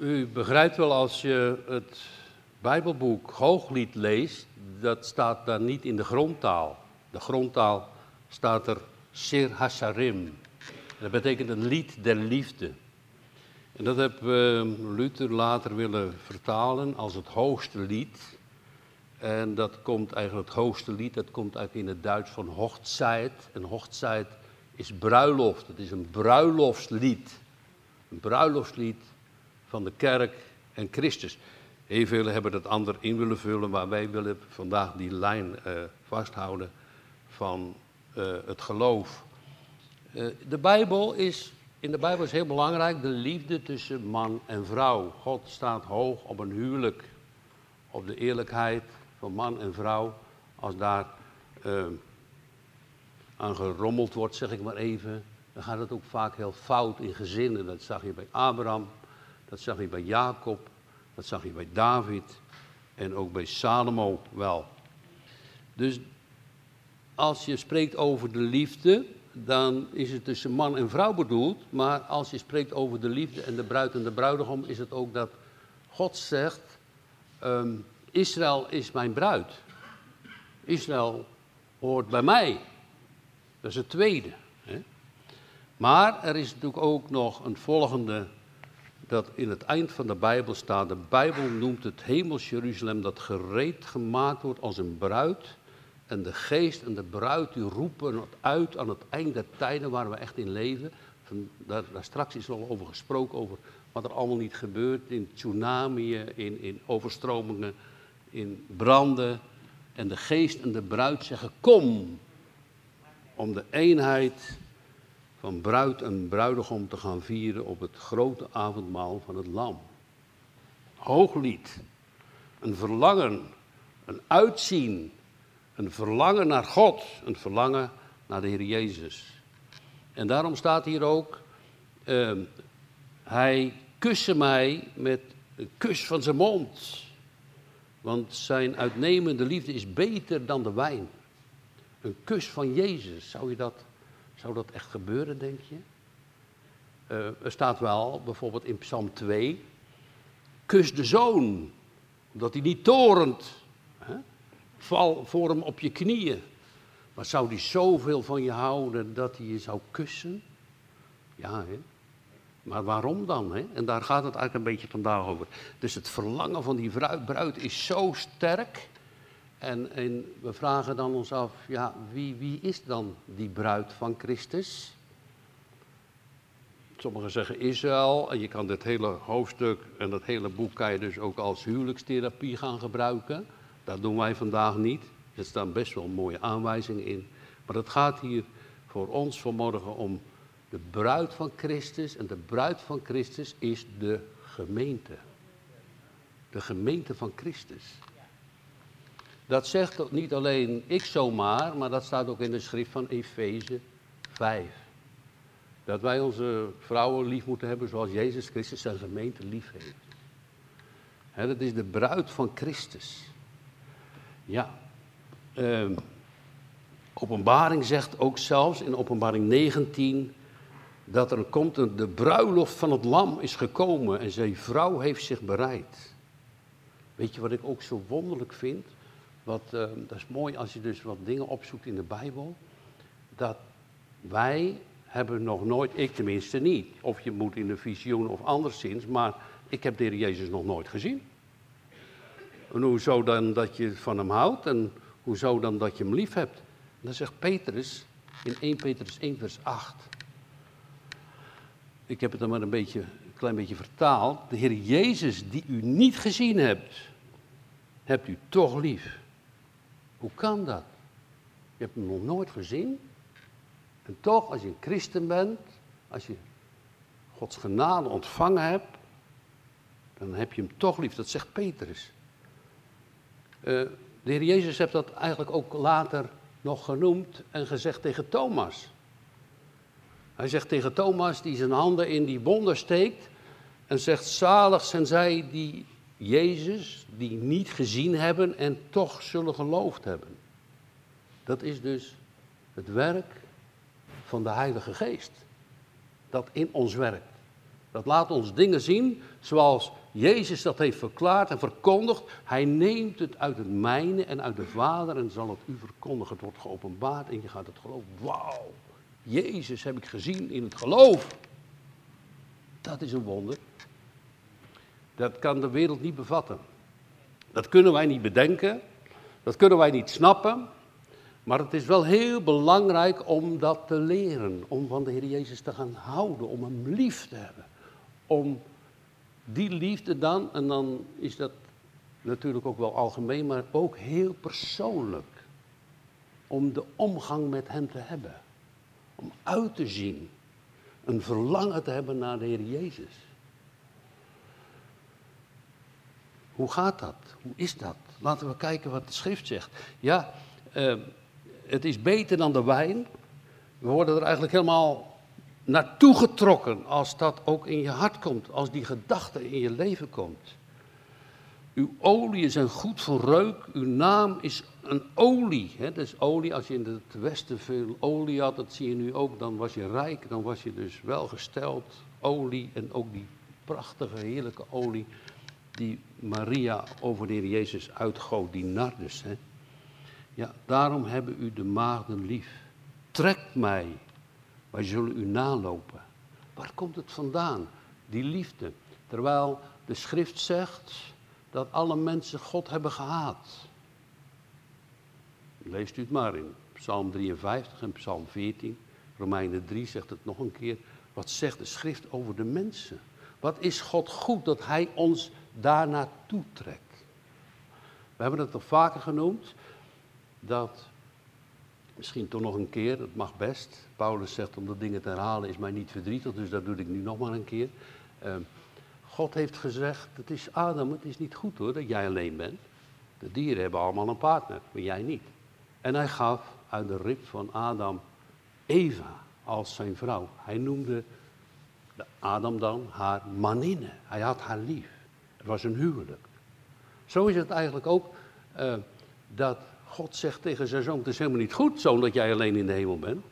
U begrijpt wel als je het Bijbelboek Hooglied leest, dat staat daar niet in de grondtaal. De grondtaal staat er Sir Hasharim. Dat betekent een lied der liefde. En dat heeft Luther later willen vertalen als het hoogste lied. En dat komt eigenlijk, het hoogste lied, dat komt eigenlijk in het Duits van Hochzeit. En Hochzeit is bruiloft. Het is een bruiloftslied. Een bruiloftslied van de kerk en Christus. Heel velen hebben dat ander in willen vullen, maar wij willen vandaag die lijn uh, vasthouden van uh, het geloof. Uh, de Bijbel is, in de Bijbel is heel belangrijk de liefde tussen man en vrouw. God staat hoog op een huwelijk, op de eerlijkheid van man en vrouw. Als daar aan gerommeld wordt, zeg ik maar even, dan gaat het ook vaak heel fout in gezinnen. Dat zag je bij Abraham, dat zag je bij Jacob, dat zag je bij David en ook bij Salomo wel. Dus als je spreekt over de liefde, dan is het tussen man en vrouw bedoeld. Maar als je spreekt over de liefde en de bruid en de bruidegom, is het ook dat God zegt: um, Israël is mijn bruid. Israël hoort bij mij. Dat is het tweede. Hè? Maar er is natuurlijk ook nog een volgende dat in het eind van de Bijbel staat. De Bijbel noemt het hemels Jeruzalem dat gereed gemaakt wordt als een bruid. En de geest en de bruid die roepen uit aan het eind der tijden waar we echt in leven. Daar, straks is al over gesproken, over wat er allemaal niet gebeurt in tsunamiën, in, in overstromingen, in branden. En de geest en de bruid zeggen, kom, om de eenheid van bruid en bruidegom te gaan vieren op het grote avondmaal van het lam. Hooglied, een verlangen, een uitzien, een verlangen naar God, een verlangen naar de Heer Jezus. En daarom staat hier ook, uh, hij kuste mij met een kus van zijn mond. Want zijn uitnemende liefde is beter dan de wijn. Een kus van Jezus, zou je dat zou dat echt gebeuren, denk je? Uh, er staat wel, bijvoorbeeld in Psalm 2, kus de zoon, omdat hij niet torent. Hè? Val voor hem op je knieën. Maar zou hij zoveel van je houden dat hij je zou kussen? Ja, hè? Maar waarom dan? Hè? En daar gaat het eigenlijk een beetje vandaag over. Dus het verlangen van die bruid is zo sterk en, en, we vragen dan ons af, ja, wie, wie is dan die bruid van Christus? Sommigen zeggen Israël, en je kan dit hele hoofdstuk en dat hele boek kan je dus ook als huwelijkstherapie gaan gebruiken. Dat doen wij vandaag niet. Er staan best wel mooie aanwijzingen in. Maar het gaat hier voor ons vanmorgen om de bruid van Christus. En de bruid van Christus is de gemeente. De gemeente van Christus. Dat zegt niet alleen ik zomaar, maar dat staat ook in de schrift van Efeze 5. Dat wij onze vrouwen lief moeten hebben zoals Jezus Christus zijn gemeente lief heeft. dat is de bruid van Christus. Ja. Uh, openbaring zegt ook zelfs in openbaring 19 dat er komt een, de bruiloft van het lam is gekomen en zijn vrouw heeft zich bereid. Weet je wat ik ook zo wonderlijk vind? Wat, uh, dat is mooi als je dus wat dingen opzoekt in de Bijbel. Dat wij hebben nog nooit, ik tenminste niet, of je moet in een visioen of anderszins, maar ik heb de Heer Jezus nog nooit gezien. En hoezo dan dat je van hem houdt en hoezo dan dat je hem lief hebt? Dan zegt Petrus in 1 Petrus 1 vers 8. Ik heb het dan maar een, beetje, een klein beetje vertaald. De Heer Jezus die u niet gezien hebt, hebt u toch lief. Hoe kan dat? Je hebt hem nog nooit gezien. En toch, als je een christen bent, als je Gods genade ontvangen hebt, dan heb je hem toch lief. Dat zegt Petrus. Uh, de Heer Jezus heeft dat eigenlijk ook later nog genoemd en gezegd tegen Thomas. Hij zegt tegen Thomas, die zijn handen in die wonden steekt, en zegt: Zalig zijn zij die Jezus die niet gezien hebben en toch zullen geloofd hebben. Dat is dus het werk van de Heilige Geest. Dat in ons werkt. Dat laat ons dingen zien zoals Jezus dat heeft verklaard en verkondigd. Hij neemt het uit het mijne en uit de Vader en zal het u verkondigen. Het wordt geopenbaard en je gaat het geloven. Wauw, Jezus heb ik gezien in het geloof. Dat is een wonder. Dat kan de wereld niet bevatten. Dat kunnen wij niet bedenken. Dat kunnen wij niet snappen. Maar het is wel heel belangrijk om dat te leren. Om van de Heer Jezus te gaan houden. Om hem lief te hebben. Om die liefde dan, en dan is dat natuurlijk ook wel algemeen, maar ook heel persoonlijk. Om de omgang met hem te hebben. Om uit te zien. Een verlangen te hebben naar de Heer Jezus. Hoe gaat dat? Hoe is dat? Laten we kijken wat de schrift zegt. Ja, uh, het is beter dan de wijn. We worden er eigenlijk helemaal naartoe getrokken als dat ook in je hart komt, als die gedachte in je leven komt. Uw olie is een goed voor reuk, uw naam is een olie. Hè? Dus olie, als je in het westen veel olie had, dat zie je nu ook, dan was je rijk, dan was je dus welgesteld. Olie en ook die prachtige, heerlijke olie die Maria over de Heer Jezus uitgoot, die nardus. Hè? Ja, daarom hebben u de maagden lief. Trekt mij, wij zullen u nalopen. Waar komt het vandaan, die liefde? Terwijl de schrift zegt dat alle mensen God hebben gehaat. Leest u het maar in Psalm 53 en Psalm 14. Romeinen 3 zegt het nog een keer. Wat zegt de schrift over de mensen? Wat is God goed dat Hij ons daar naartoe trekt? We hebben het al vaker genoemd dat, misschien toch nog een keer, dat mag best. Paulus zegt om de dingen te herhalen is mij niet verdrietig, dus dat doe ik nu nog maar een keer. Ehm, God heeft gezegd, het is Adam, het is niet goed hoor dat jij alleen bent. De dieren hebben allemaal een partner, maar jij niet. En hij gaf uit de rib van Adam Eva als zijn vrouw. Hij noemde Adam dan haar maninne. Hij had haar lief. Het was een huwelijk. Zo is het eigenlijk ook uh, dat God zegt tegen zijn zoon: Het is helemaal niet goed, zoon, dat jij alleen in de hemel bent.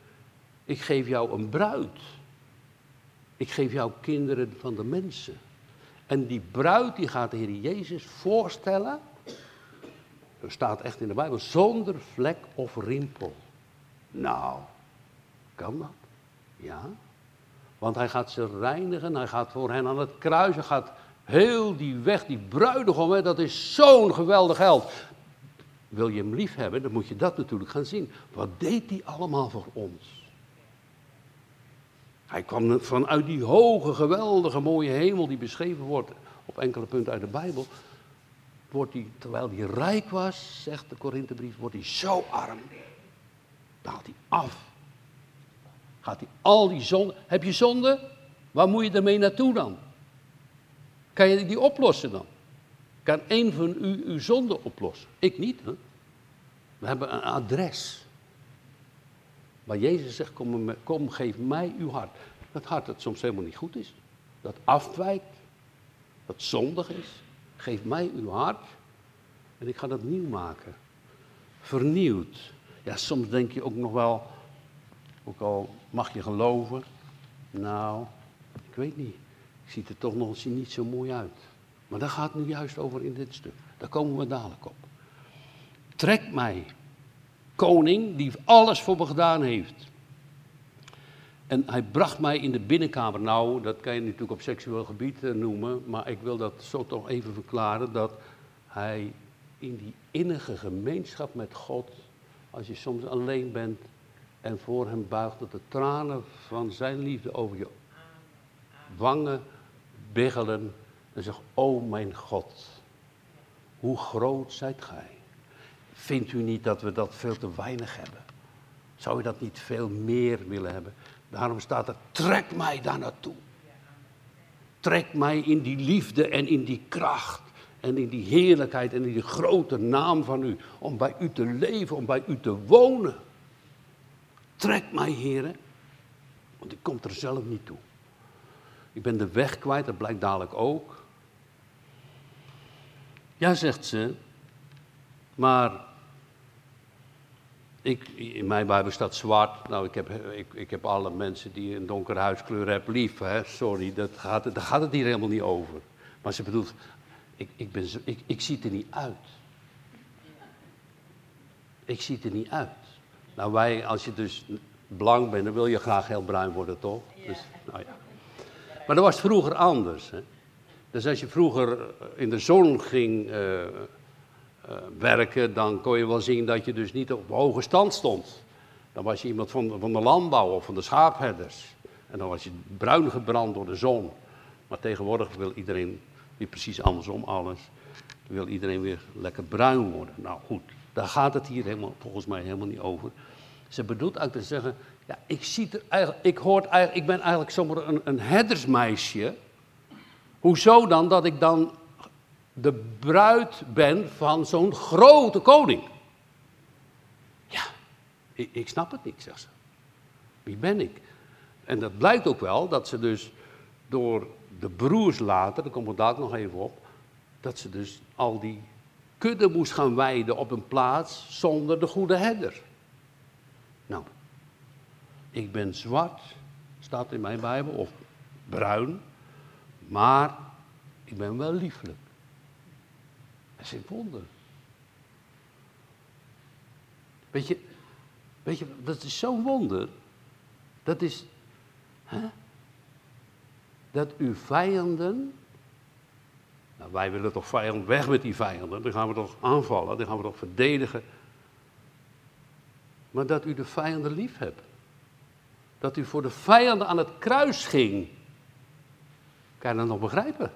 Ik geef jou een bruid. Ik geef jou kinderen van de mensen. En die bruid die gaat de Heer Jezus voorstellen. Er staat echt in de Bijbel, zonder vlek of rimpel. Nou, kan dat? Ja. Want hij gaat ze reinigen, hij gaat voor hen aan het kruis, hij gaat heel die weg, die bruidegom, hè, dat is zo'n geweldig held. Wil je hem lief hebben, dan moet je dat natuurlijk gaan zien. Wat deed hij allemaal voor ons? Hij kwam vanuit die hoge, geweldige, mooie hemel die beschreven wordt op enkele punten uit de Bijbel. Wordt hij, terwijl hij rijk was, zegt de Korinthebrief, wordt hij zo arm. Daalt hij af. Gaat hij al die zonde. Heb je zonde? Waar moet je ermee naartoe dan? Kan je die oplossen dan? Kan één van u uw zonde oplossen? Ik niet. Hè? We hebben een adres. Waar Jezus zegt, kom, kom, geef mij uw hart. Dat hart dat soms helemaal niet goed is. Dat afwijkt. Dat zondig is. Geef mij uw hart. En ik ga dat nieuw maken. Vernieuwd. Ja, soms denk je ook nog wel, ook al mag je geloven. Nou, ik weet niet. Ik zie er toch nog niet zo mooi uit. Maar daar gaat het nu juist over in dit stuk. Daar komen we dadelijk op. Trek mij, koning die alles voor me gedaan heeft. En hij bracht mij in de binnenkamer. Nou, dat kan je natuurlijk op seksueel gebied eh, noemen, maar ik wil dat zo toch even verklaren dat hij in die innige gemeenschap met God, als je soms alleen bent en voor hem buigt, dat de tranen van zijn liefde over je wangen biggelen en zegt, o mijn God, hoe groot zijt gij. Vindt u niet dat we dat veel te weinig hebben? Zou u dat niet veel meer willen hebben? Daarom staat er, trek mij daar naartoe. Trek mij in die liefde en in die kracht en in die heerlijkheid en in die grote naam van u. Om bij u te leven, om bij u te wonen. Trek mij, heren, want ik kom er zelf niet toe. Ik ben de weg kwijt, dat blijkt dadelijk ook. Ja, zegt ze, maar ik, in mijn Bijbel staat zwart. Nou, ik heb, ik, ik heb alle mensen die een donkere huidskleur hebben lief. Hè? Sorry, dat gaat, daar gaat het hier helemaal niet over. Maar ze bedoelt, ik, ik, ben, ik, ik zie er niet uit. Ik zie er niet uit. Nou, wij, als je dus blank bent, dan wil je graag heel bruin worden, toch? Dus, nou ja. Maar dat was vroeger anders. Hè? Dus als je vroeger in de zon ging uh, uh, werken, dan kon je wel zien dat je dus niet op hoge stand stond. Dan was je iemand van, van de landbouw of van de schaapherders. En dan was je bruin gebrand door de zon. Maar tegenwoordig wil iedereen weer precies andersom alles. Wil iedereen weer lekker bruin worden. Nou goed, daar gaat het hier helemaal, volgens mij helemaal niet over. Ze bedoelt eigenlijk te zeggen, ja, ik, zie eigenlijk, ik, hoort eigenlijk, ik ben eigenlijk zomaar een, een herdersmeisje. Hoezo dan dat ik dan de bruid ben van zo'n grote koning? Ja, ik, ik snap het niet, zegt ze. Wie ben ik? En dat blijkt ook wel dat ze dus door de broers later, daar komen we daar nog even op, dat ze dus al die kudde moest gaan weiden op een plaats zonder de goede herder. Nou, ik ben zwart, staat in mijn Bijbel, of bruin, maar ik ben wel lieflijk. Dat is een wonder. Weet je, weet je, dat is zo'n wonder. Dat is, hè? dat uw vijanden, nou wij willen toch vijand weg met die vijanden, dan gaan we toch aanvallen, dan gaan we toch verdedigen. Maar dat u de vijanden lief hebt. Dat u voor de vijanden aan het kruis ging. Kan je dat nog begrijpen?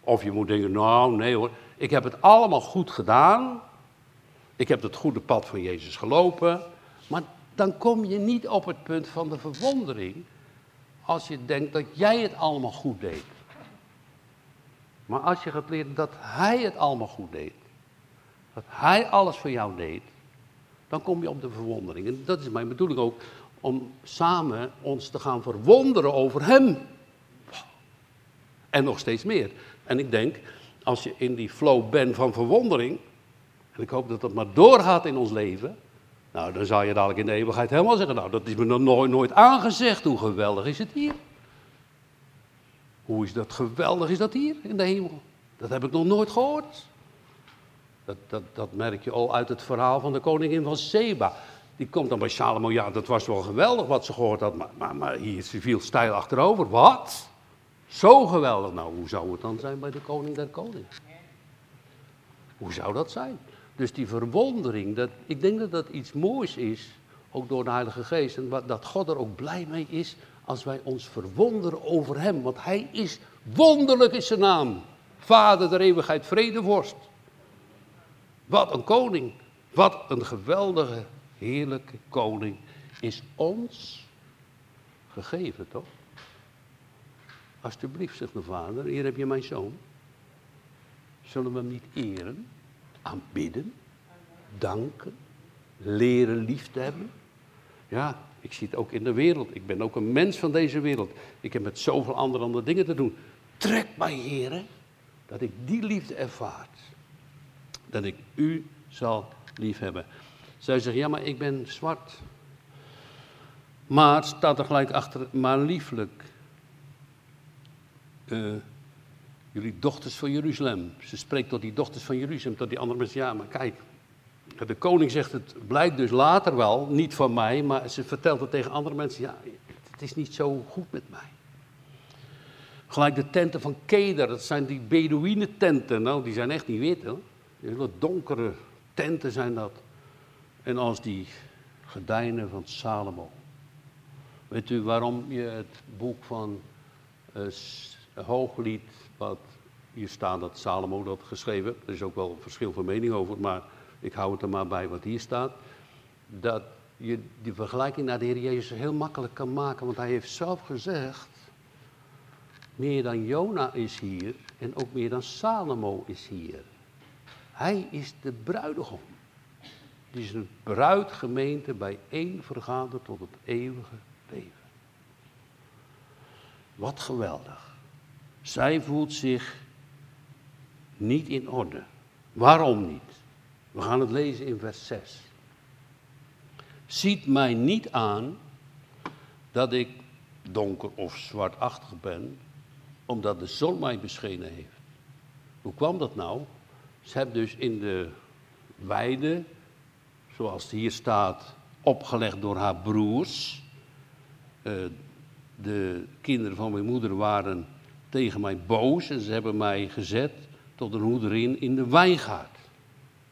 Of je moet denken, nou nee hoor, ik heb het allemaal goed gedaan. Ik heb het goede pad van Jezus gelopen. Maar dan kom je niet op het punt van de verwondering als je denkt dat jij het allemaal goed deed. Maar als je gaat leren dat Hij het allemaal goed deed, dat Hij alles voor jou deed, dan kom je op de verwondering. En dat is mijn bedoeling ook, om samen ons te gaan verwonderen over Hem. En nog steeds meer. En ik denk, als je in die flow bent van verwondering, en ik hoop dat dat maar doorgaat in ons leven, nou, dan zou je dadelijk in de eeuwigheid helemaal zeggen, nou, dat is me nog nooit, nooit aangezegd, hoe geweldig is het hier? Hoe is dat geweldig is dat hier in de hemel? Dat heb ik nog nooit gehoord. Dat, dat, dat merk je al uit het verhaal van de koningin van Seba. Die komt dan bij Salomo, ja, dat was wel geweldig wat ze gehoord had, maar, maar, maar hier viel stijl achterover. Wat? Zo geweldig. Nou, hoe zou het dan zijn bij de koning der koningen? Hoe zou dat zijn? Dus die verwondering, dat, ik denk dat dat iets moois is, ook door de Heilige Geest. En dat God er ook blij mee is als wij ons verwonderen over Hem. Want Hij is wonderlijk in zijn naam. Vader der eeuwigheid, vredevorst. Wat een koning. Wat een geweldige, heerlijke koning is ons gegeven, toch? Alsjeblieft, zegt de vader, hier heb je mijn zoon. Zullen we hem niet eren? aanbidden, danken, leren lief te hebben. Ja, ik zie het ook in de wereld. Ik ben ook een mens van deze wereld. Ik heb met zoveel andere, andere dingen te doen. Trek mij, heren, dat ik die liefde ervaart. Dat ik u zal lief hebben. Zij zegt, ja, maar ik ben zwart. Maar staat er gelijk achter, maar lieflijk. Uh, jullie dochters van Jeruzalem. Ze spreekt tot die dochters van Jeruzalem, tot die andere mensen. Ja, maar kijk, de koning zegt het blijkt dus later wel, niet van mij, maar ze vertelt het tegen andere mensen. Ja, het is niet zo goed met mij. Gelijk de tenten van Keder, dat zijn die Bedouine tenten. Nou, die zijn echt niet wit. Hele donkere tenten zijn dat. En als die gordijnen van Salomo. Weet u waarom je het boek van uh, Hooglied wat hier staat dat Salomo dat geschreven heeft. Er is ook wel een verschil van mening over, maar ik hou het er maar bij wat hier staat. Dat je die vergelijking naar de Heer Jezus heel makkelijk kan maken, want hij heeft zelf gezegd, meer dan Jona is hier en ook meer dan Salomo is hier. Hij is de bruidegom. Is een bruidgemeente één vergader tot het eeuwige leven. Wat geweldig. Zij voelt zich niet in orde. Waarom niet? We gaan het lezen in vers 6. ziet mij niet aan dat ik donker of zwartachtig ben, omdat de zon mij beschenen heeft. Hoe kwam dat nou? Ze hebben dus in de weide, zoals hier staat, opgelegd door haar broers. Uh, de kinderen van mijn moeder waren tegen mij boos en ze hebben mij gezet tot een hoederin in de wijngaard.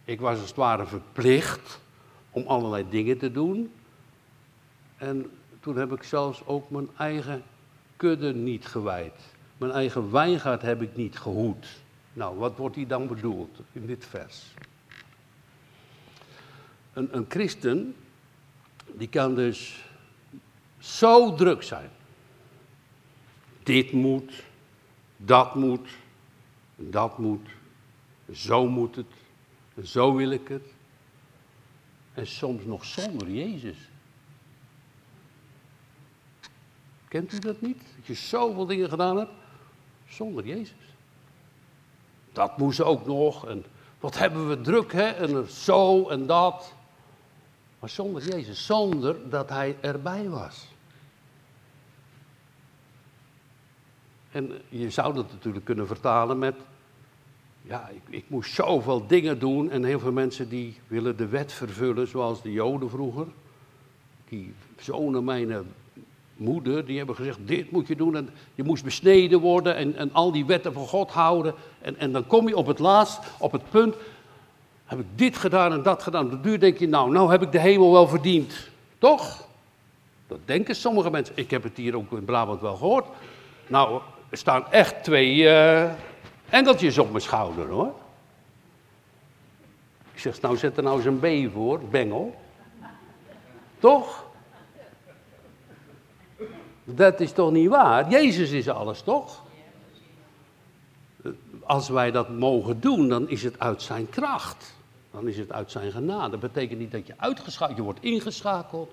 Ik was als het ware verplicht om allerlei dingen te doen. En toen heb ik zelfs ook mijn eigen kudde niet gewijd. Mijn eigen wijngaard heb ik niet gehoed. Nou, wat wordt hier dan bedoeld in dit vers? Een, een christen, die kan dus zo druk zijn. Dit moet, dat moet, dat moet, zo moet het, zo wil ik het. En soms nog zonder Jezus. Kent u dat niet? Dat je zoveel dingen gedaan hebt zonder Jezus. Dat moest ook nog. En wat hebben we druk, hè? En zo en dat. Maar zonder Jezus, zonder dat Hij erbij was. En je zou dat natuurlijk kunnen vertalen met, ja, ik, ik, moest zoveel dingen doen en heel veel mensen die willen de wet vervullen zoals de Joden vroeger. Die zonen mijn moeder, die hebben gezegd, dit moet je doen en je moest besneden worden en, en al die wetten van God houden. En, en dan kom je op het laatst, op het punt, heb ik dit gedaan en dat gedaan. Op de duur denk je, nou, nou heb ik de hemel wel verdiend. Toch? Dat denken sommige mensen. Ik heb het hier ook in Brabant wel gehoord. Nou, er staan echt twee uh, engeltjes op mijn schouder hoor. Ik zeg, nou zet er nou eens een B voor, bengel. Toch? Dat is toch niet waar? Jezus is alles, toch? Als wij dat mogen doen, dan is het uit zijn kracht. Dan is het uit zijn genade. Dat betekent niet dat je uitgeschakeld, je wordt ingeschakeld.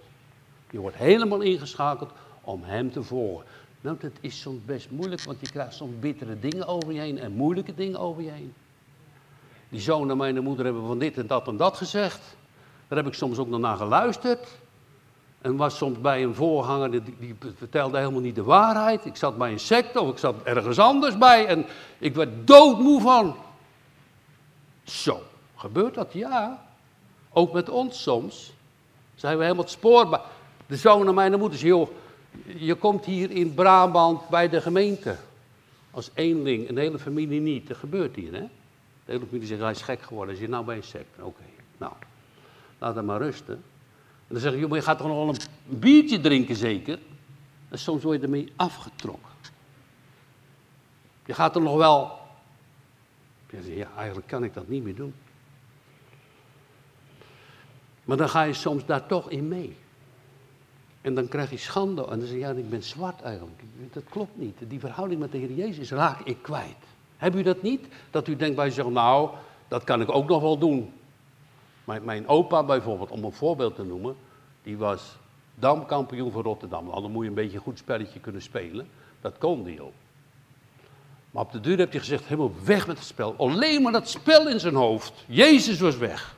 Je wordt helemaal ingeschakeld om hem te volgen. Nou, dat is soms best moeilijk, want je krijgt soms bittere dingen over je heen en moeilijke dingen over je heen. Die zoon en mijn moeder hebben van dit en dat en dat gezegd. Daar heb ik soms ook nog naar geluisterd. En was soms bij een voorganger, die, die, vertelde helemaal niet de waarheid. Ik zat bij een secte of ik zat ergens anders bij en ik werd doodmoe van. Zo, gebeurt dat? Ja. Ook met ons soms. Zijn we helemaal het spoor. De zoon en mijn moeder zei, joh, je komt hier in Brabant bij de gemeente. Als eenling, een hele familie niet. Dat gebeurt hier, hè? De hele familie zegt, hij is gek geworden. Als je nou bij een secte. Oké, nou, laat hem maar rusten. En dan zeg je, je gaat toch nog wel een biertje drinken zeker? En soms word je ermee afgetrokken. Je gaat er nog wel... Ja, eigenlijk kan ik dat niet meer doen. Maar dan ga je soms daar toch in mee. En dan krijg je schande. En dan zeg je, ja, ik ben zwart eigenlijk. Dat klopt niet. Die verhouding met de Heer Jezus raak ik kwijt. Heb u dat niet? Dat u denkt bij jezelf, nou, dat kan ik ook nog wel doen. Mijn, mijn opa bijvoorbeeld, om een voorbeeld te noemen, die was damkampioen van Rotterdam. Nou, dan moet je een beetje een goed spelletje kunnen spelen. Dat kon die ook. Maar op de duur heb hij gezegd, helemaal weg met het spel. Alleen maar dat spel in zijn hoofd. Jezus was weg.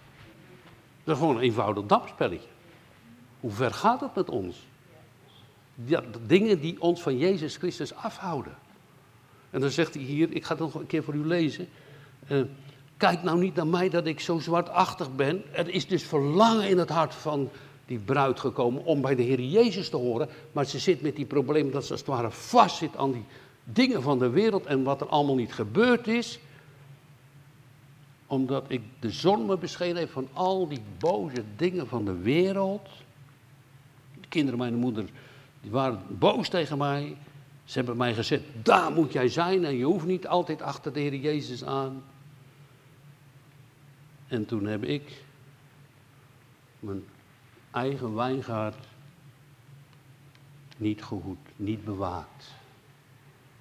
Dat is gewoon een eenvoudig damspelletje. Hoe ver gaat het met ons? Dingen die ons van Jezus Christus afhouden. En dan zegt hij hier, ik ga het nog een keer voor u lezen. Uh, kijk nou niet naar mij dat ik zo zwartachtig ben. Er is dus verlangen in het hart van die bruid gekomen om bij de Heer Jezus te horen. Maar ze zit met die problemen dat ze als het ware vast zit aan die dingen van de wereld en wat er allemaal niet gebeurd is. Omdat ik de zon me beschenen heeft van al die boze dingen van de wereld kinderen, mijn moeder, die waren boos tegen mij. Ze hebben mij gezegd, daar moet jij zijn en je hoeft niet altijd achter de Heer Jezus aan. En toen heb ik mijn eigen wijngaard niet gehoed, niet bewaakt.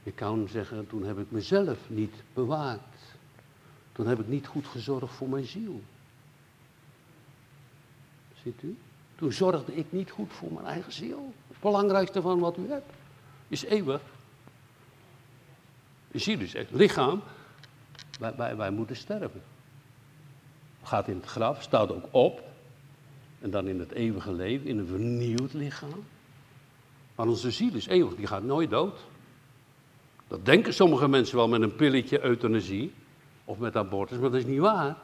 Ik kan zeggen, toen heb ik mezelf niet bewaakt. Toen heb ik niet goed gezorgd voor mijn ziel. Ziet u? Toen zorgde ik niet goed voor mijn eigen ziel. Het belangrijkste van wat u hebt is eeuwig. Je ziet dus echt, lichaam, wij, wij, wij moeten sterven. Gaat in het graf, staat ook op. En dan in het eeuwige leven, in een vernieuwd lichaam. Maar onze ziel is eeuwig, die gaat nooit dood. Dat denken sommige mensen wel met een pilletje euthanasie of met abortus, maar dat is niet waar.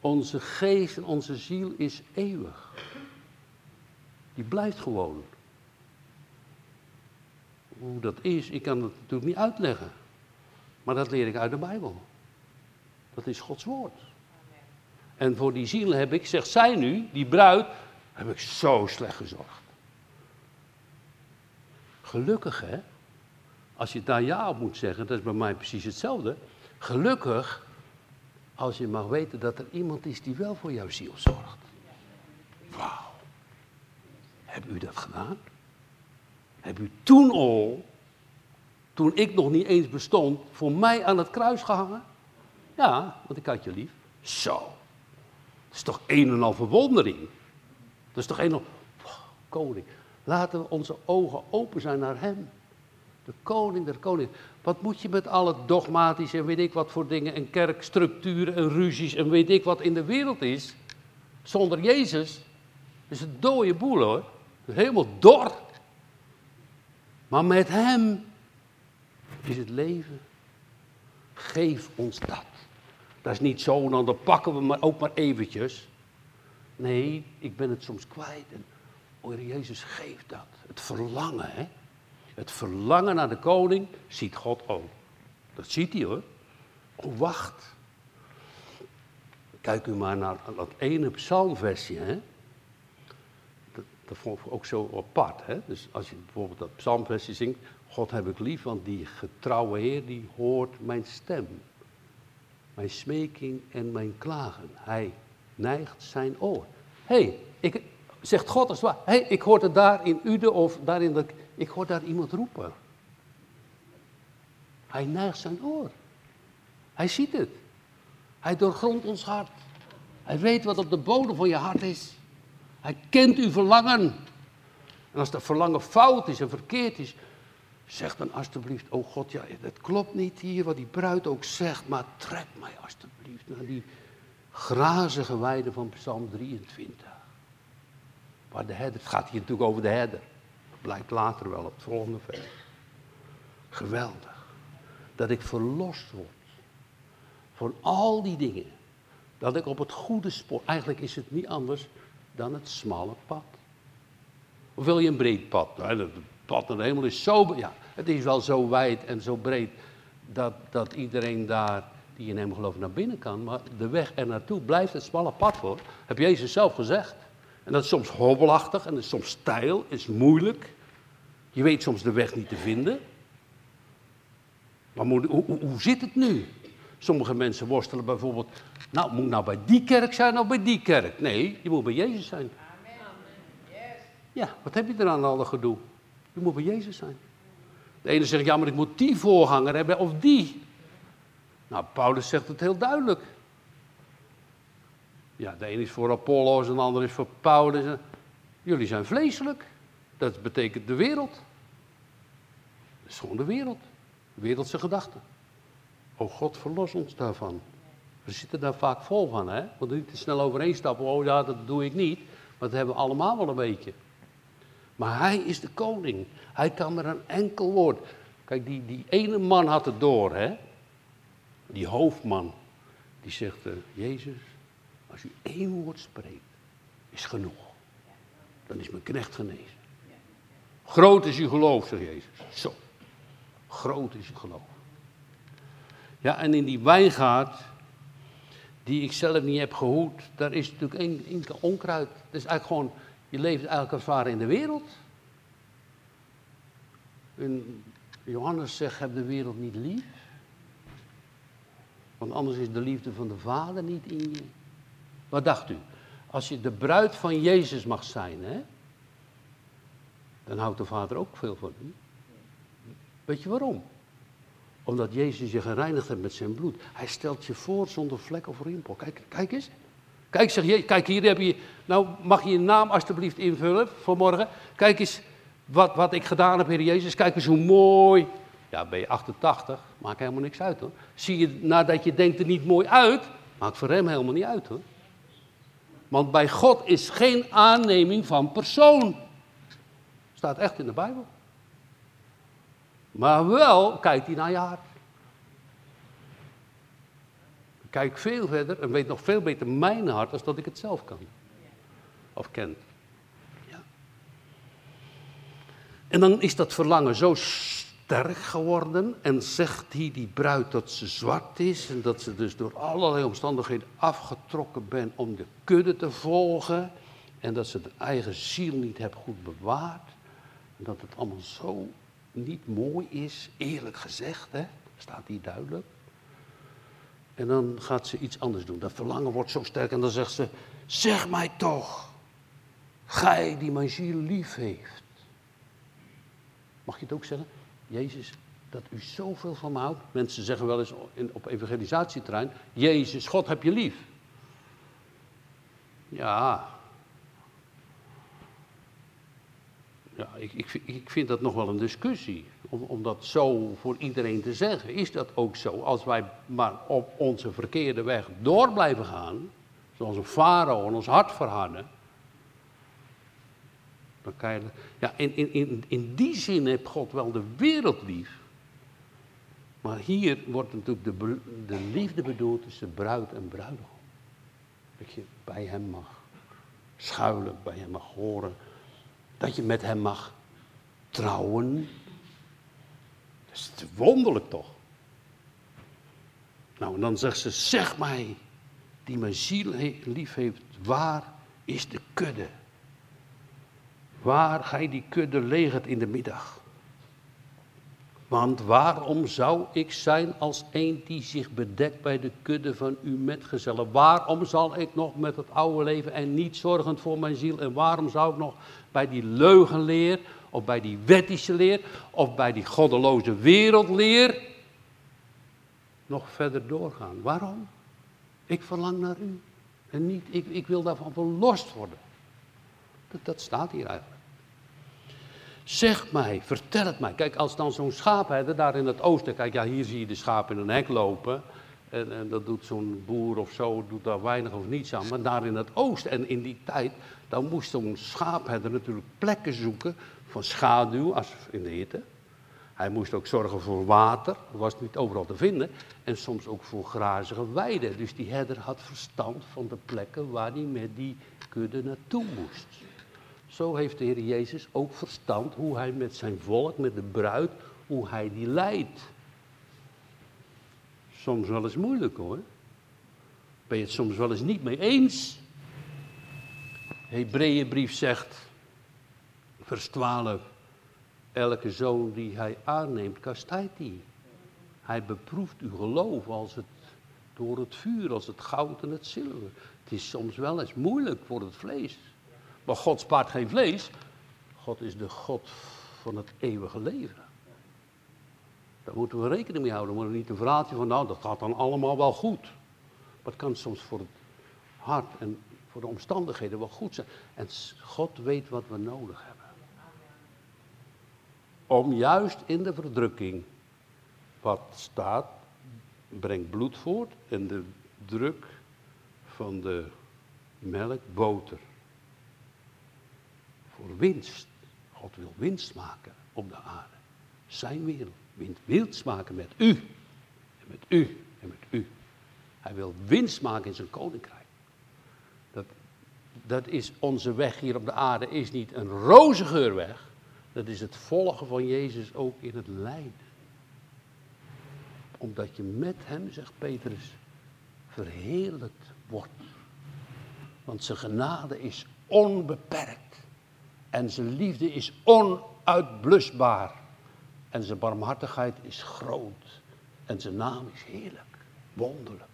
Onze geest en onze ziel is eeuwig. Die blijft gewoon. Hoe dat is, ik kan het natuurlijk niet uitleggen. Maar dat leer ik uit de Bijbel. Dat is Gods woord. En voor die zielen heb ik, zegt zij nu, die bruid, heb ik zo slecht gezorgd. Gelukkig hè, als je daar ja op moet zeggen, dat is bij mij precies hetzelfde. Gelukkig als je mag weten dat er iemand is die wel voor jouw ziel zorgt. Wauw. Heb u dat gedaan? Heb u toen al, toen ik nog niet eens bestond, voor mij aan het kruis gehangen? Ja, want ik had je lief. Zo. Dat is toch een en al verwondering. Dat is toch een en al... koning. Laten we onze ogen open zijn naar hem. De koning der koning. Wat moet je met alle dogmatische en weet ik wat voor dingen en kerkstructuren en ruzies en weet ik wat in de wereld is. Zonder Jezus is het dode boel hoor. Helemaal dor. Maar met hem is het leven. Geef ons dat. Dat is niet zo, nou, dan pakken we maar ook maar eventjes. Nee, ik ben het soms kwijt. En, oh Jezus, geef dat. Het verlangen, hè. Het verlangen naar de koning ziet God ook. Dat ziet hij hoor. Oh, wacht. Kijk u maar naar dat ene psalmversje. Hè? Dat, dat vond ik ook zo apart. Hè? Dus als je bijvoorbeeld dat psalmversje zingt. God heb ik lief, want die getrouwe Heer die hoort mijn stem. Mijn smeking en mijn klagen. Hij neigt zijn oor. Hé, hey, ik, zegt God als waar. Hé, hey, ik hoor het daar in Ude of daar in de ik hoor daar iemand roepen. Hij neigt zijn oor. Hij ziet het. Hij doorgrondt ons hart. Hij weet wat op de bodem van je hart is. Hij kent uw verlangen. En als dat verlangen fout is en verkeerd is, zeg dan alsjeblieft, oh God, ja, het klopt niet hier wat die bruid ook zegt, maar trek mij alsjeblieft naar die grazige weide van Psalm 23. Waar de herder, het gaat hier natuurlijk over de herder. Blijkt later wel op het volgende vers. Geweldig. Dat ik verlost word van al die dingen. Dat ik op het goede spoor. Eigenlijk is het niet anders dan het smalle pad. Of wil je een breed pad? Nou, het pad naar de hemel is zo. Ja, het is wel zo wijd en zo breed. Dat, dat iedereen daar die in hem gelooft naar binnen kan. Maar de weg er naartoe blijft het smalle pad voor. Heb Jezus zelf gezegd. En dat is soms hobbelachtig en dat is soms steil, is moeilijk. Je weet soms de weg niet te vinden. Maar hoe, hoe, hoe zit het nu? Sommige mensen worstelen bijvoorbeeld, nou, moet nou bij die kerk zijn of bij die kerk? Nee, je moet bij Jezus zijn. Amen. Ja, wat heb je er aan alle gedoe? Je moet bij Jezus zijn. De ene zegt, ja, maar ik moet die voorganger hebben of die. Nou, Paulus zegt het heel duidelijk. Ja, de ene is voor Apollos en de ander is voor Paulus. Jullie zijn vleeselijk. Dat betekent de wereld. Dat is gewoon de wereld. Wereldse gedachten. Oh God, verlos ons daarvan. We zitten daar vaak vol van, hè? Want niet te snel overeenstappen. Oh ja, dat doe ik niet. Maar dat hebben we allemaal wel een beetje. Maar hij is de koning. Hij kan met een enkel woord. Kijk, die, die ene man had het door, hè? Die hoofdman. Die zegt, uh, Jezus, als u één woord spreekt, is genoeg. Dan is mijn knecht genezen. Groot is uw geloof, zegt Jezus. Zo. Groot is uw geloof. Ja, en in die wijngaard, die ik zelf niet heb gehoed, daar is natuurlijk één onkruid. Dat is eigenlijk gewoon, je leeft eigenlijk als in de wereld. Johannes zegt, heb de wereld niet lief. Want anders is de liefde van de Vader niet in je. Wat dacht u? Als je de bruid van Jezus mag zijn, hè? dan houdt de Vader ook veel van u. Weet je waarom? Omdat Jezus je gereinigd heeft met zijn bloed. Hij stelt je voor zonder vlek of rimpel. Kijk, kijk eens. Kijk, zeg je, kijk hier heb je. Nou, mag je je naam alstublieft invullen voor morgen. Kijk eens wat, wat ik gedaan heb, Heer Jezus. Kijk eens hoe mooi. Ja, ben je 88, maakt helemaal niks uit hoor. Zie je nadat je denkt er niet mooi uit, maakt voor hem helemaal niet uit hoor. Want bij God is geen aanneming van persoon. Staat echt in de Bijbel. Maar wel kijkt hij naar je hart. Kijk veel verder en weet nog veel beter mijn hart als dat ik het zelf kan. Of ken. Ja. En dan is dat verlangen zo sterk geworden en zegt hij die bruid dat ze zwart is en dat ze dus door allerlei omstandigheden afgetrokken bent om de kudde te volgen en dat ze de eigen ziel niet heeft goed bewaard en dat het allemaal zo niet mooi is, eerlijk gezegd, hè? staat hier duidelijk. En dan gaat ze iets anders doen. Dat verlangen wordt zo sterk en dan zegt ze, zeg mij toch, gij die mijn ziel lief heeft. Mag je het ook zeggen? Jezus, dat u zoveel van me houdt. Mensen zeggen wel eens op evangelisatieterrein, Jezus, God heb je lief. Ja. Ja, ik, ik, ik vind dat nog wel een discussie. Om, om dat zo voor iedereen te zeggen. Is dat ook zo? Als wij maar op onze verkeerde weg door blijven gaan, zoals een farao en ons hart verharden, ja, in, in, in, in die zin heeft God wel de wereld lief. Maar hier wordt natuurlijk de, de liefde bedoeld tussen bruid en bruidegom. Dat je bij hem mag schuilen, bij hem mag horen. Dat je met hem mag trouwen. Dat is wonderlijk toch? Nou, en dan zegt ze, zeg mij, die mijn ziel lief heeft, waar is de kudde? Waar gij die kudde legert in de middag? Want waarom zou ik zijn als een die zich bedekt bij de kudde van uw metgezellen? Waarom zal ik nog met het oude leven en niet zorgend voor mijn ziel? En waarom zou ik nog bij die leugenleer, of bij die wettische leer, of bij die goddeloze wereldleer nog verder doorgaan? Waarom? Ik verlang naar u. En niet, ik, ik wil daarvan verlost worden. Dat, dat staat hier eigenlijk. Zeg mij, vertel het mij. Kijk, als dan zo'n schaapherder daar in het oosten, kijk, ja, hier zie je de schapen in een hek lopen. En, en dat doet zo'n boer of zo, doet daar weinig of niets aan. Maar daar in het oosten en in die tijd, dan moest zo'n schaapherder natuurlijk plekken zoeken van schaduw als in de hitte. Hij moest ook zorgen voor water, dat was niet overal te vinden. En soms ook voor grazige weiden. Dus die herder had verstand van de plekken waar hij met die kudde naartoe moest. Zo heeft de Heer Jezus ook verstand hoe hij met zijn volk, met de bruid, hoe hij die leidt. Soms wel eens moeilijk hoor. Ben je het soms wel eens niet mee eens? Hebreeënbrief zegt, vers 12, elke zoon die hij aanneemt, kastijdt hij. Hij beproeft uw geloof als het, door het vuur, als het goud en het zilver. Het is soms wel eens moeilijk voor het vlees. Maar God spaart geen vlees. God is de God van het eeuwige leven. Daar moeten we rekening mee houden. We moeten niet een verhaaltje van, nou, dat gaat dan allemaal wel goed. Maar het kan soms voor het hart en voor de omstandigheden wel goed zijn. En God weet wat we nodig hebben. Om juist in de verdrukking, wat staat, brengt bloed voort en de druk van de melk boter voor winst. God wil winst maken op de aarde. Zijn wereld. Wil winst maken met u. En met u. En met u. Hij wil winst maken in zijn koninkrijk. Dat, dat is onze weg hier op de aarde. Is niet een roze geurweg. Dat is het volgen van Jezus ook in het lijden. Omdat je met hem, zegt Petrus, verheerlijkt wordt. Want zijn genade is onbeperkt. En zijn liefde is onuitblusbaar. En zijn barmhartigheid is groot. En zijn naam is heerlijk, wonderlijk.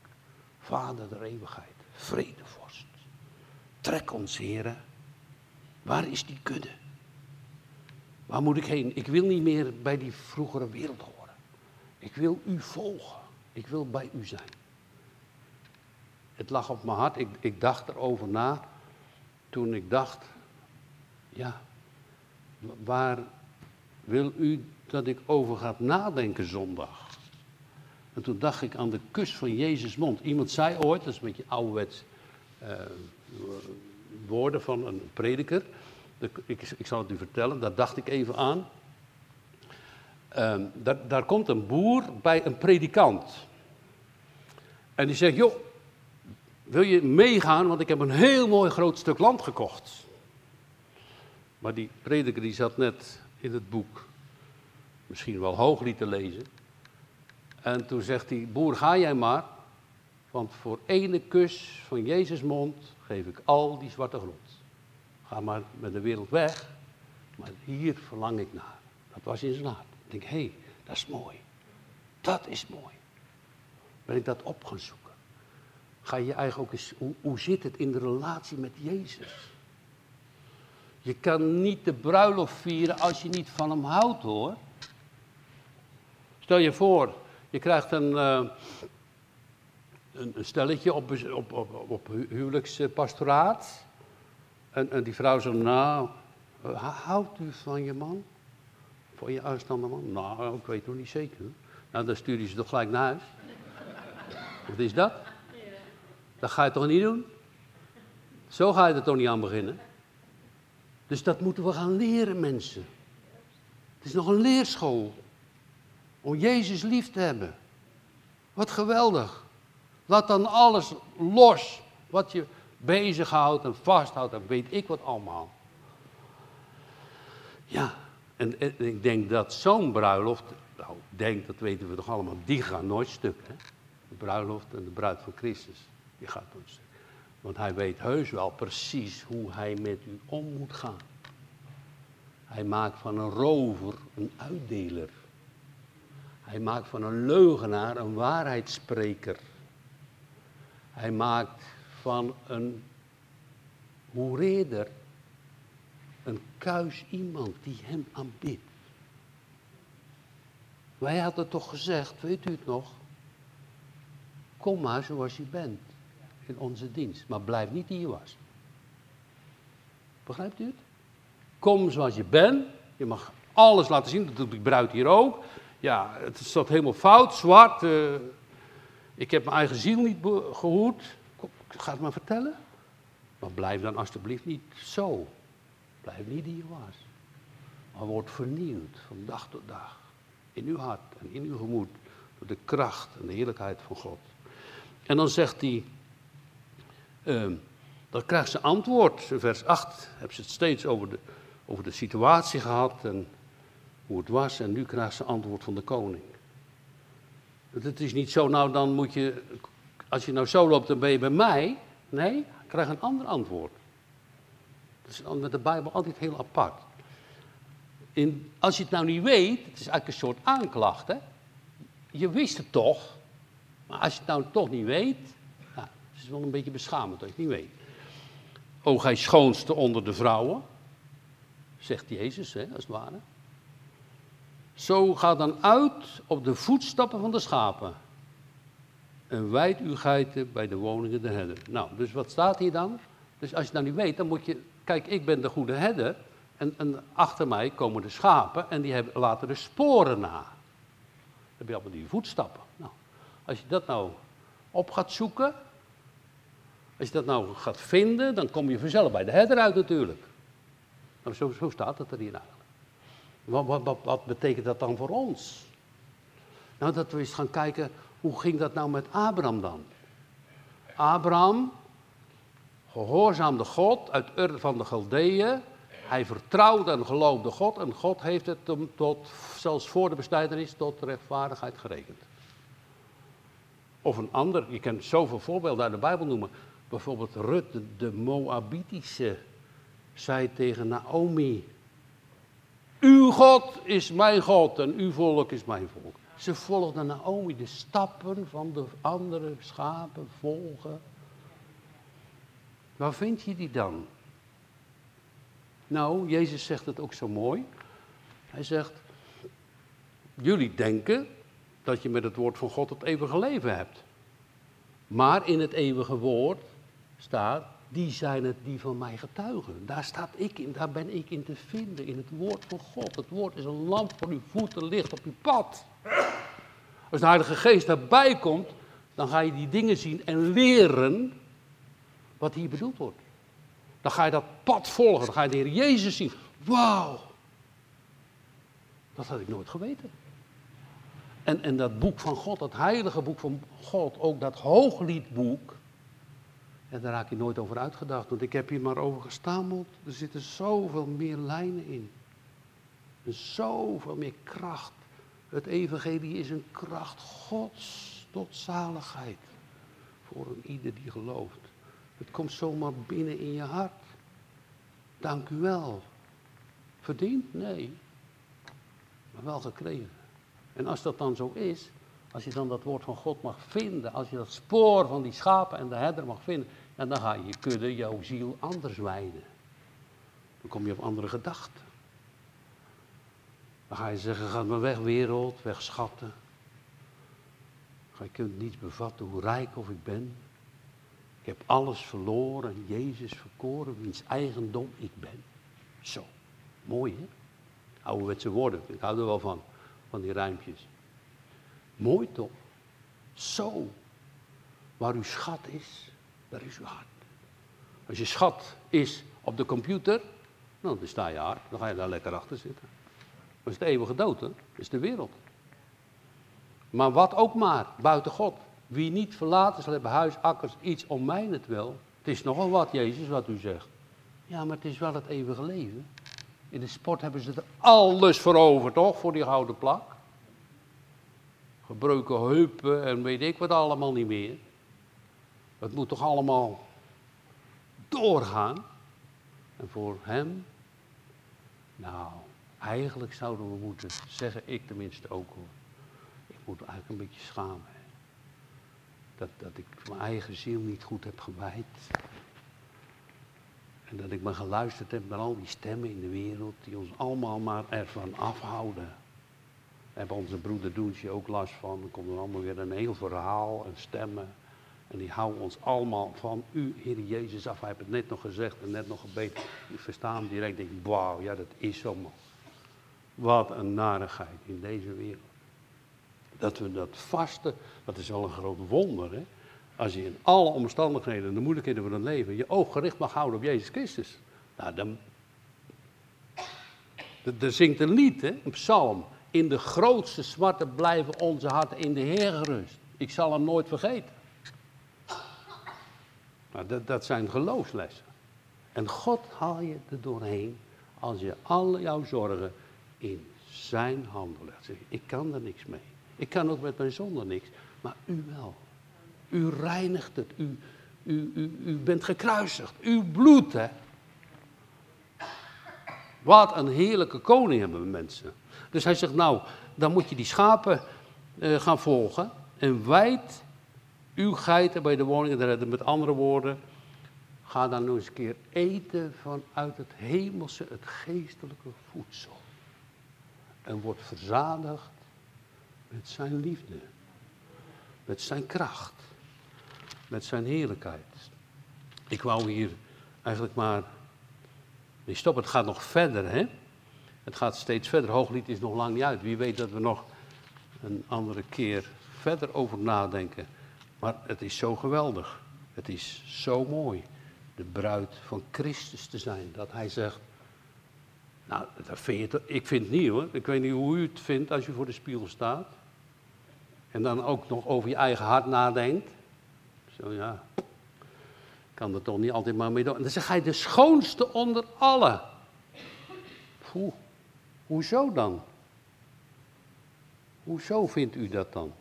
Vader der eeuwigheid, vredevorst. Trek ons, heren. Waar is die kudde? Waar moet ik heen? Ik wil niet meer bij die vroegere wereld horen. Ik wil u volgen. Ik wil bij u zijn. Het lag op mijn hart. Ik, ik dacht erover na. Toen ik dacht, ja, waar wil u dat ik over ga nadenken zondag? En toen dacht ik aan de kus van Jezus mond. Iemand zei ooit, dat is een beetje ouderwets uh, woorden van een prediker. Ik, ik zal het u vertellen, daar dacht ik even aan. Ehm, daar, daar komt een boer bij een predikant. En die zegt, joh, wil je meegaan, want ik heb een heel mooi groot stuk land gekocht. Maar die prediker die zat net in het boek, misschien wel hooglied te lezen. En toen zegt die boer, ga jij maar, want voor ene kus van Jezus mond geef ik al die zwarte grond. Ga maar met de wereld weg, maar hier verlang ik naar. Dat was in zijn hart. Ik denk, hé, hey, dat is mooi. Dat is mooi. Ben ik dat op gaan zoeken. Ga je eigenlijk ook eens, hoe, hoe zit het in de relatie met Jezus? Je kan niet de bruiloft vieren als je niet van hem houdt hoor. Stel je voor, je krijgt een, uh, een, stelletje op, op, op, op huwelijkspastoraat. En, en die vrouw zegt, nou, houdt u van je man? Van je aanstaande man? Nou, ik weet het nog niet zeker. Nou, dan stuur je ze toch gelijk naar huis. Wat is dat? Dat ga je toch niet doen? Zo ga je er toch niet aan beginnen? Dus dat moeten we gaan leren, mensen. Het is nog een leerschool. Om Jezus lief te hebben. Wat geweldig. Laat dan alles los wat je bezighoudt en vasthoudt en weet ik wat allemaal. Ja, en, ik denk dat zo'n bruiloft, nou, ik denk, dat weten we toch allemaal, die gaat nooit stuk. Hè? De bruiloft en de bruid van Christus, die gaat nooit stuk. Want hij weet heus wel precies hoe hij met u om moet gaan. Hij maakt van een rover een uitdeler. Hij maakt van een leugenaar een waarheidsspreker. Hij maakt van een hoereerder een kuis iemand die hem aanbidt. Wij hadden toch gezegd, weet u het nog? Kom maar zoals je bent onze dienst, maar blijf niet die je was. Begrijpt u het? Kom zoals je bent, je mag alles laten zien, dat doet die bruid hier ook. Ja, het staat helemaal fout, zwart. Uh, ik heb mijn eigen ziel niet gehoord. Ga het maar vertellen. Maar blijf dan alsjeblieft niet zo. Blijf niet die je was. Maar word vernieuwd van dag tot dag. In uw hart en in uw gemoed. Door de kracht en de heerlijkheid van God. En dan zegt hij. Uh, dan krijgt ze antwoord. Vers 8 hebben ze het steeds over de, over de situatie gehad. En hoe het was. En nu krijgt ze antwoord van de koning. Het is niet zo, nou dan moet je, als je nou zo loopt, dan ben je bij mij. Nee, krijg een ander antwoord. Dat is met de Bijbel altijd heel apart. In, als je het nou niet weet, het is eigenlijk een soort aanklacht. Hè? Je wist het toch, maar als je het nou toch niet weet, is wel een beetje beschamend dat het niet weet. O gij schoonste onder de vrouwen, zegt Jezus, hè, als het ware. Zo ga dan uit op de voetstappen van de schapen. En wijd uw geiten bij de woningen der herder. Nou, dus wat staat hier dan? Dus als je dat niet weet, dan moet je. Kijk, ik ben de goede herder. En, en achter mij komen de schapen en die hebben, laten de sporen na. Dan heb je allemaal die voetstappen. Nou, als je dat nou op gaat zoeken. Als je dat nou gaat vinden, dan kom je vanzelf bij de herder uit natuurlijk. Nou, zo, staat het er hier eigenlijk. Wat, wat, wat, betekent dat dan voor ons? Nou, dat we eens gaan kijken, hoe ging dat nou met Abraham dan? Abraham gehoorzaamde God uit Ur van de Galdeeën. Hij vertrouwde en geloofde God en God heeft het hem tot, zelfs voor de besnijdenis, tot rechtvaardigheid gerekend. Of een ander, je kent zoveel voorbeelden uit de Bijbel noemen. Bijvoorbeeld Rut, de Moabitische, zei tegen Naomi, uw God is mijn God en uw volk is mijn volk. Ze volgden Naomi de stappen van de andere schapen volgen. Waar vind je die dan? Nou, Jezus zegt het ook zo mooi. Hij zegt, jullie denken dat je met het woord van God het eeuwige leven hebt. Maar in het eeuwige woord staat, die zijn het die van mij getuigen. Daar staat ik in, daar ben ik in te vinden, in het woord van God. Het woord is een lamp voor uw voeten, licht op uw pad. Als de Heilige Geest daarbij komt, dan ga je die dingen zien en leren wat hier bedoeld wordt. Dan ga je dat pad volgen, dan ga je de Heer Jezus zien. Wauw! Dat had ik nooit geweten. En, en dat boek van God, dat heilige boek van God, ook dat hoogliedboek, en daar raak je nooit over uitgedacht, want ik heb hier maar over gestameld. Er zitten zoveel meer lijnen in. En zoveel meer kracht. Het evangelie is een kracht Gods tot zaligheid. Voor een ieder die gelooft. Het komt zomaar binnen in je hart. Dank u wel. Verdiend? Nee. Maar wel gekregen. En als dat dan zo is, als je dan dat woord van God mag vinden, als je dat spoor van die schapen en de herder mag vinden, en dan ga je kudde, jouw ziel anders wijden. Dan kom je op andere gedachten. Dan ga je zeggen, ga maar weg wereld, weg schatten. Je kunt niets bevatten hoe rijk of ik ben. Ik heb alles verloren, Jezus verkoren, wiens eigendom ik ben. Zo, mooi hè? Ouderwetse woorden, ik hou er wel van, van die rijmpjes. Mooi toch? Zo, waar uw schat is, daar is uw hart. Als je schat is op de computer, nou, dan sta je hard, dan ga je daar lekker achter zitten. Maar is de eeuwige dood, hè? Dat is de wereld. Maar wat ook maar, buiten God. Wie niet verlaten zal hebben huis, akkers, iets om mij het wel. Het is nogal wat, Jezus, wat u zegt. Ja, maar het is wel het eeuwige leven. In de sport hebben ze er alles voor over, toch? Voor die gouden plak. Gebroken heupen en weet ik wat allemaal niet meer. Het moet toch allemaal doorgaan. En voor hem, nou, eigenlijk zouden we moeten zeggen, ik tenminste ook hoor. Ik moet eigenlijk een beetje schamen. Dat, dat ik mijn eigen ziel niet goed heb gewijd. En dat ik me geluisterd heb naar al die stemmen in de wereld die ons allemaal maar ervan afhouden. Daar hebben onze broeder Doensje ook last van. Dan komt er allemaal weer een heel verhaal en stemmen. En die houden ons allemaal van u, Heer Jezus, af. Hij heeft het net nog gezegd en net nog gebeten. Ik versta hem direct. denk wauw, ja, dat is zo man. Wat een narigheid in deze wereld. Dat we dat vasten, dat is wel een groot wonder. Hè? Als je in alle omstandigheden en de moeilijkheden van het leven je oog gericht mag houden op Jezus Christus. Nou, dan. Er zingt een lied, hè? een psalm. In de grootste zwarte blijven onze harten in de Heer gerust. Ik zal hem nooit vergeten. Nou, dat, dat zijn geloofslessen. En God haal je er doorheen als je alle jouw zorgen in zijn handen legt. Zeg, ik kan er niks mee. Ik kan ook met mijn zonde niks, maar u wel. U reinigt het, u, u, u, u bent gekruisigd, uw bloed, hè. Wat een heerlijke koning hebben we mensen. Dus hij zegt, nou, dan moet je die schapen uh, gaan volgen en wijd uw geiten bij de woningen te redden. Met andere woorden, ga dan nog eens een keer eten vanuit het hemelse, het geestelijke voedsel. En word verzadigd met zijn liefde, met zijn kracht, met zijn heerlijkheid. Ik wou hier eigenlijk maar. Nee, stop, het gaat nog verder, hè? Het gaat steeds verder. Hooglied is nog lang niet uit. Wie weet dat we nog een andere keer verder over nadenken. Maar het is zo geweldig. Het is zo mooi. De bruid van Christus te zijn. Dat hij zegt. Nou, dat vind je, ik vind het niet hoor. Ik weet niet hoe u het vindt als je voor de spiegel staat. En dan ook nog over je eigen hart nadenkt. Zo ja, kan er toch niet altijd maar mee doen. En dan zeg hij de schoonste onder allen. Hoe? Hoezo dan? Hoezo vindt u dat dan?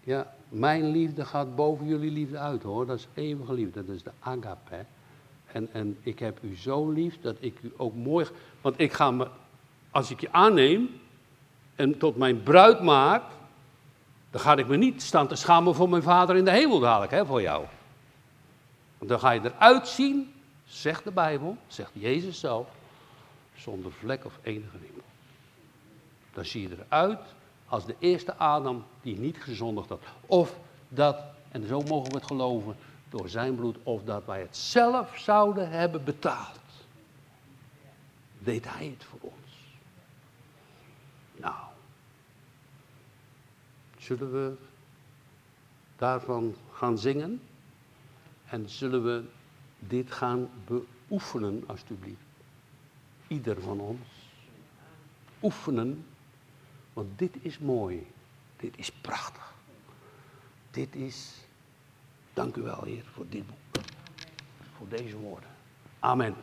Ja, mijn liefde gaat boven jullie liefde uit hoor. Dat is eeuwige liefde, dat is de agape. En, en ik heb u zo lief dat ik u ook mooi. Want ik ga me, als ik je aanneem en tot mijn bruid maak, dan ga ik me niet staan te schamen voor mijn vader in de hemel dadelijk, hè, voor jou. Want dan ga je eruit zien, zegt de Bijbel, zegt Jezus zelf, zonder vlek of enige rimpel. Dan zie je eruit als de eerste Adam die niet gezondigd had. Of dat, en zo mogen we het geloven, door zijn bloed, of dat wij het zelf zouden hebben betaald. Deed hij het voor ons. Nou, Zullen we daarvan gaan zingen? En zullen we dit gaan beoefenen, alstublieft. Ieder van ons. Oefenen, want dit is mooi. Dit is prachtig. Dit is, dank u wel Heer, voor dit boek. Voor deze woorden. Amen.